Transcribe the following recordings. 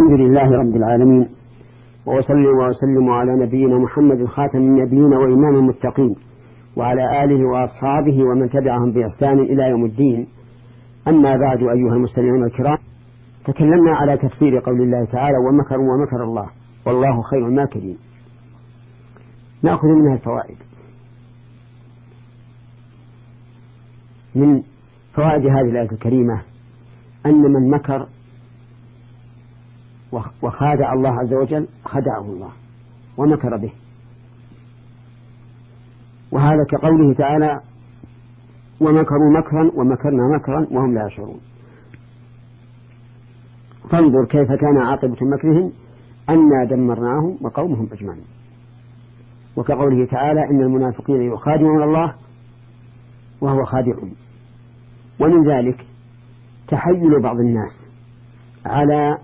الحمد لله رب العالمين. وأصلي وأسلم على نبينا محمد خاتم النبيين وإمام المتقين وعلى آله وأصحابه ومن تبعهم بإحسان إلى يوم الدين. أما بعد أيها المستمعون الكرام تكلمنا على تفسير قول الله تعالى ومكروا ومكر الله والله خير الماكرين. نأخذ منها الفوائد. من فوائد هذه الآية الكريمة أن من مكر وخادع الله عز وجل خدعه الله ومكر به. وهذا كقوله تعالى ومكروا مكرا ومكرنا مكرا وهم لا يشعرون. فانظر كيف كان عاقبة مكرهم أنا دمرناهم وقومهم أجمعين. وكقوله تعالى إن المنافقين يخادعون الله وهو خادعهم. ومن ذلك تحيل بعض الناس على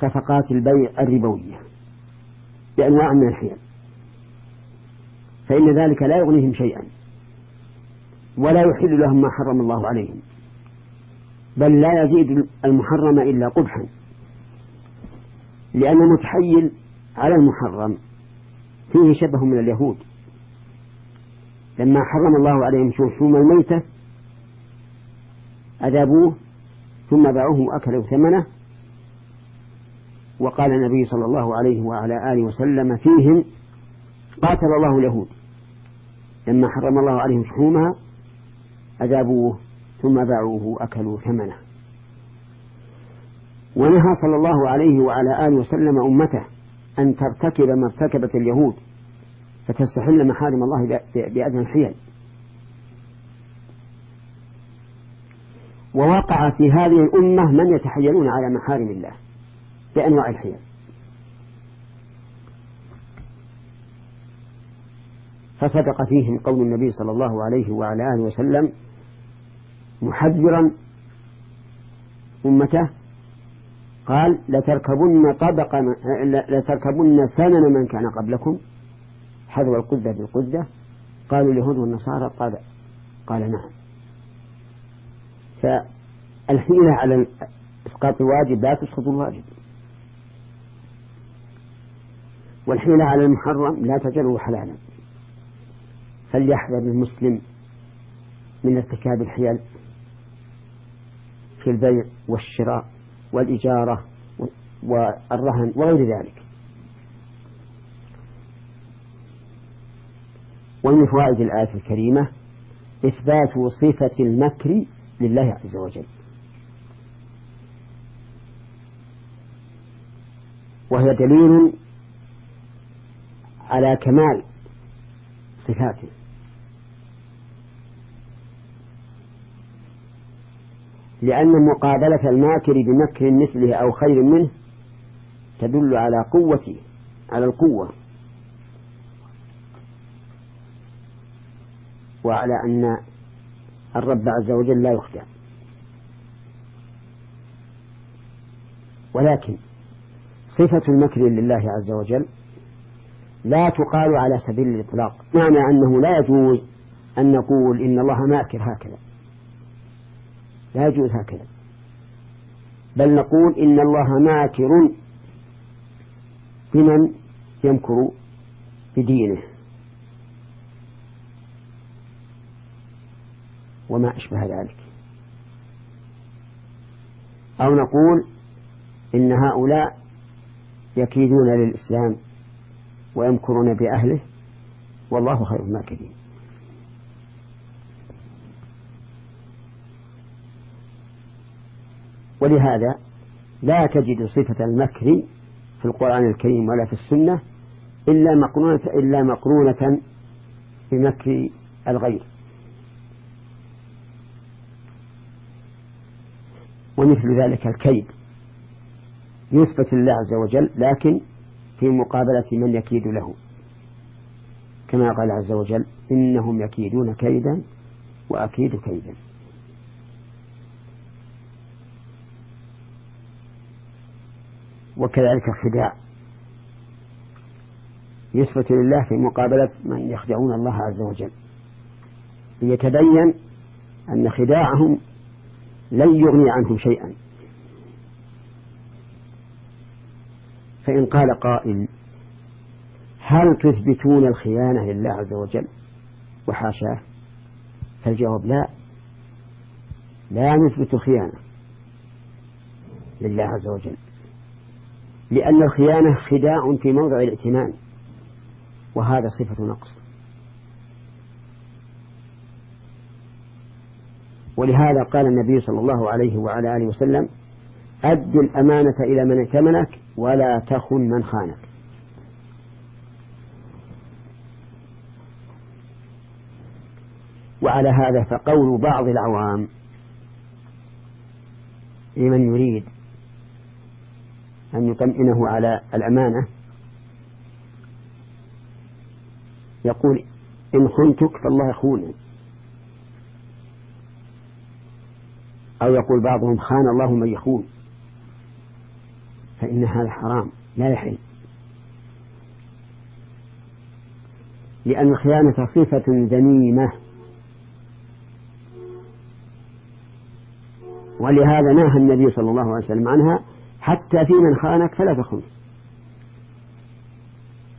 صفقات البيع الربوية بأنواع من الحيل. فإن ذلك لا يغنيهم شيئا ولا يحل لهم ما حرم الله عليهم بل لا يزيد المحرم إلا قبحا لأن المتحيل على المحرم فيه شبه من اليهود. لما حرم الله عليهم شوم الميتة أذابوه ثم باعوه وأكلوا ثمنه وقال النبي صلى الله عليه وعلى آله وسلم فيهم قاتل الله اليهود. لما حرم الله عليهم شحومها أذابوه ثم باعوه أكلوا ثمنه. ونهى صلى الله عليه وعلى آله وسلم أمته أن ترتكب ما ارتكبت اليهود فتستحل محارم الله بأذن الحيل ووقع في هذه الأمة من يتحيلون على محارم الله. بأنواع الحيل. فصدق فيهم قول النبي صلى الله عليه وعلى آله وسلم محذرا أمته قال لتركبن طبق لتركبن سنن من كان قبلكم حذو القدة بالقدة قالوا اليهود والنصارى قال قال نعم. فالحيلة على إسقاط الواجب لا تسقط الواجب. والحيلة على المحرم لا تجعله حلالا فليحذر المسلم من ارتكاب الحيل في البيع والشراء والإجارة والرهن وغير ذلك. ومن فوائد الآية الكريمة إثبات صفة المكر لله عز وجل. وهي دليل على كمال صفاته. لأن مقابلة الماكر بمكر مثله أو خير منه تدل على قوته على القوة. وعلى أن الرب عز وجل لا يخدع. ولكن صفة المكر لله عز وجل لا تقال على سبيل الإطلاق. معنى أنه لا يجوز أن نقول إن الله ماكر هكذا. لا يجوز هكذا. بل نقول إن الله ماكر بمن يمكر بدينه. وما أشبه ذلك. أو نقول إن هؤلاء يكيدون للإسلام ويمكرون بأهله والله خير الماكرين. ولهذا لا تجد صفة المكر في القرآن الكريم ولا في السنة إلا مقرونة إلا مقرونة بمكر الغير. ومثل ذلك الكيد. يثبت لله عز وجل لكن في مقابلة من يكيد له. كما قال عز وجل إنهم يكيدون كيدا وأكيد كيدا. وكذلك الخداع. يثبت لله في مقابلة من يخدعون الله عز وجل. ليتبين أن خداعهم لن يغني عنهم شيئا. فإن قال قائل هل تثبتون الخيانة لله عز وجل؟ وحاشاه. فالجواب لا. لا نثبت الخيانة لله عز وجل لأن الخيانة خداع في موضع الائتمان وهذا صفة نقص. ولهذا قال النبي صلى الله عليه وعلى آله وسلم أد الأمانة إلى من ائتمنك ولا تخن من خانك. وعلى هذا فقول بعض العوام لمن يريد أن يطمئنه على الأمانة يقول إن خنتك فالله يخونني أو يقول بعضهم خان الله من يخون. فإن هذا حرام لا يحل. لأن الخيانة صفة ذميمة ولهذا نهى النبي صلى الله عليه وسلم عنها حتى في من خانك فلا تخن.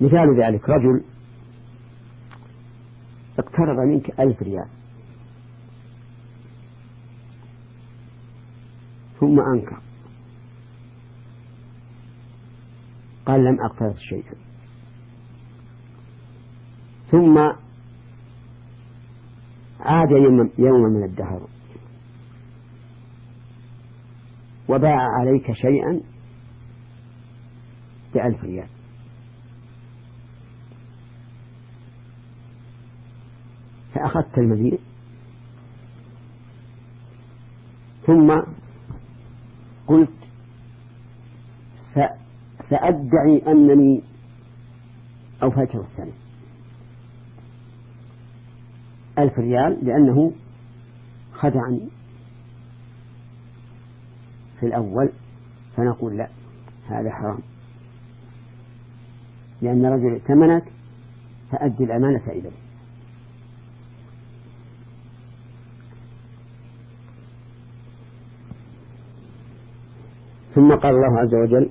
مثال ذلك رجل اقترض منك ألف ريال. ثم أنكر. قال لم أقترض شيئا. ثم عاد يوما من الدهر. وباع عليك شيئا بألف ريال. فأخذت المزيد. ثم قلت سأدعي أنني أوفيته السنة. ألف ريال لأنه خدعني في الأول فنقول لا هذا حرام. لأن رجل ائتمنك فأدي الأمانة إليه. ثم قال الله عز وجل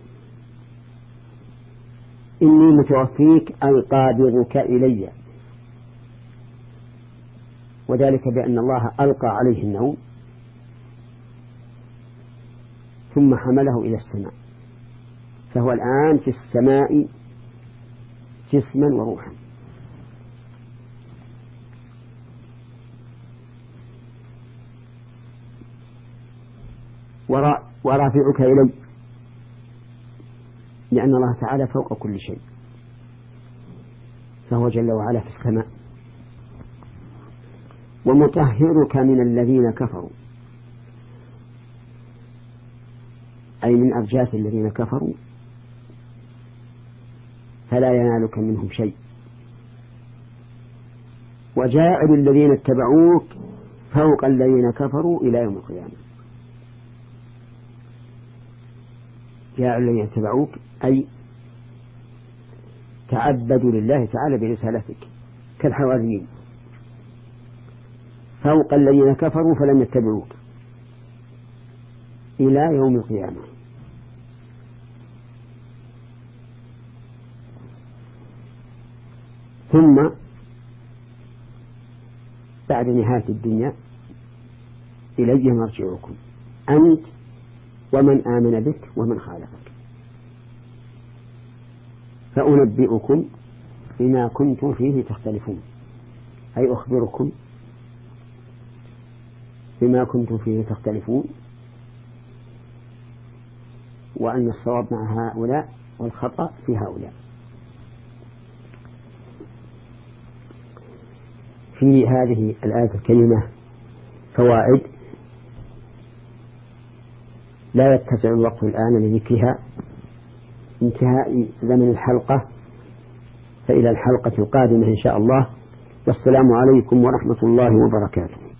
إني متوفيك أي قابضك إلي. وذلك بأن الله ألقى عليه النوم ثم حمله إلى السماء. فهو الآن في السماء جسما وروحا. ورافعك إلي. لأن الله تعالى فوق كل شيء. فهو جل وعلا في السماء. ومطهرك من الذين كفروا. أي من أرجاس الذين كفروا. فلا ينالك منهم شيء. وجاعل الذين اتبعوك فوق الذين كفروا إلى يوم القيامة. جاعل الذين اتبعوك أي تعبدوا لله تعالى برسالتك كالحواريين. فوق الذين كفروا فلم يتبعوك إلى يوم القيامة. ثم بعد نهاية الدنيا إلي مرجعكم أنت ومن آمن بك ومن خالفك. فأنبئكم بما كنتم فيه تختلفون. أي أخبركم بما كنتم فيه تختلفون. وأن الصواب مع هؤلاء والخطأ في هؤلاء. في هذه الآية الكريمة فوائد لا يتسع الوقت الآن لذكرها انتهاء زمن الحلقة فإلى الحلقة القادمة إن شاء الله. والسلام عليكم ورحمة الله وبركاته.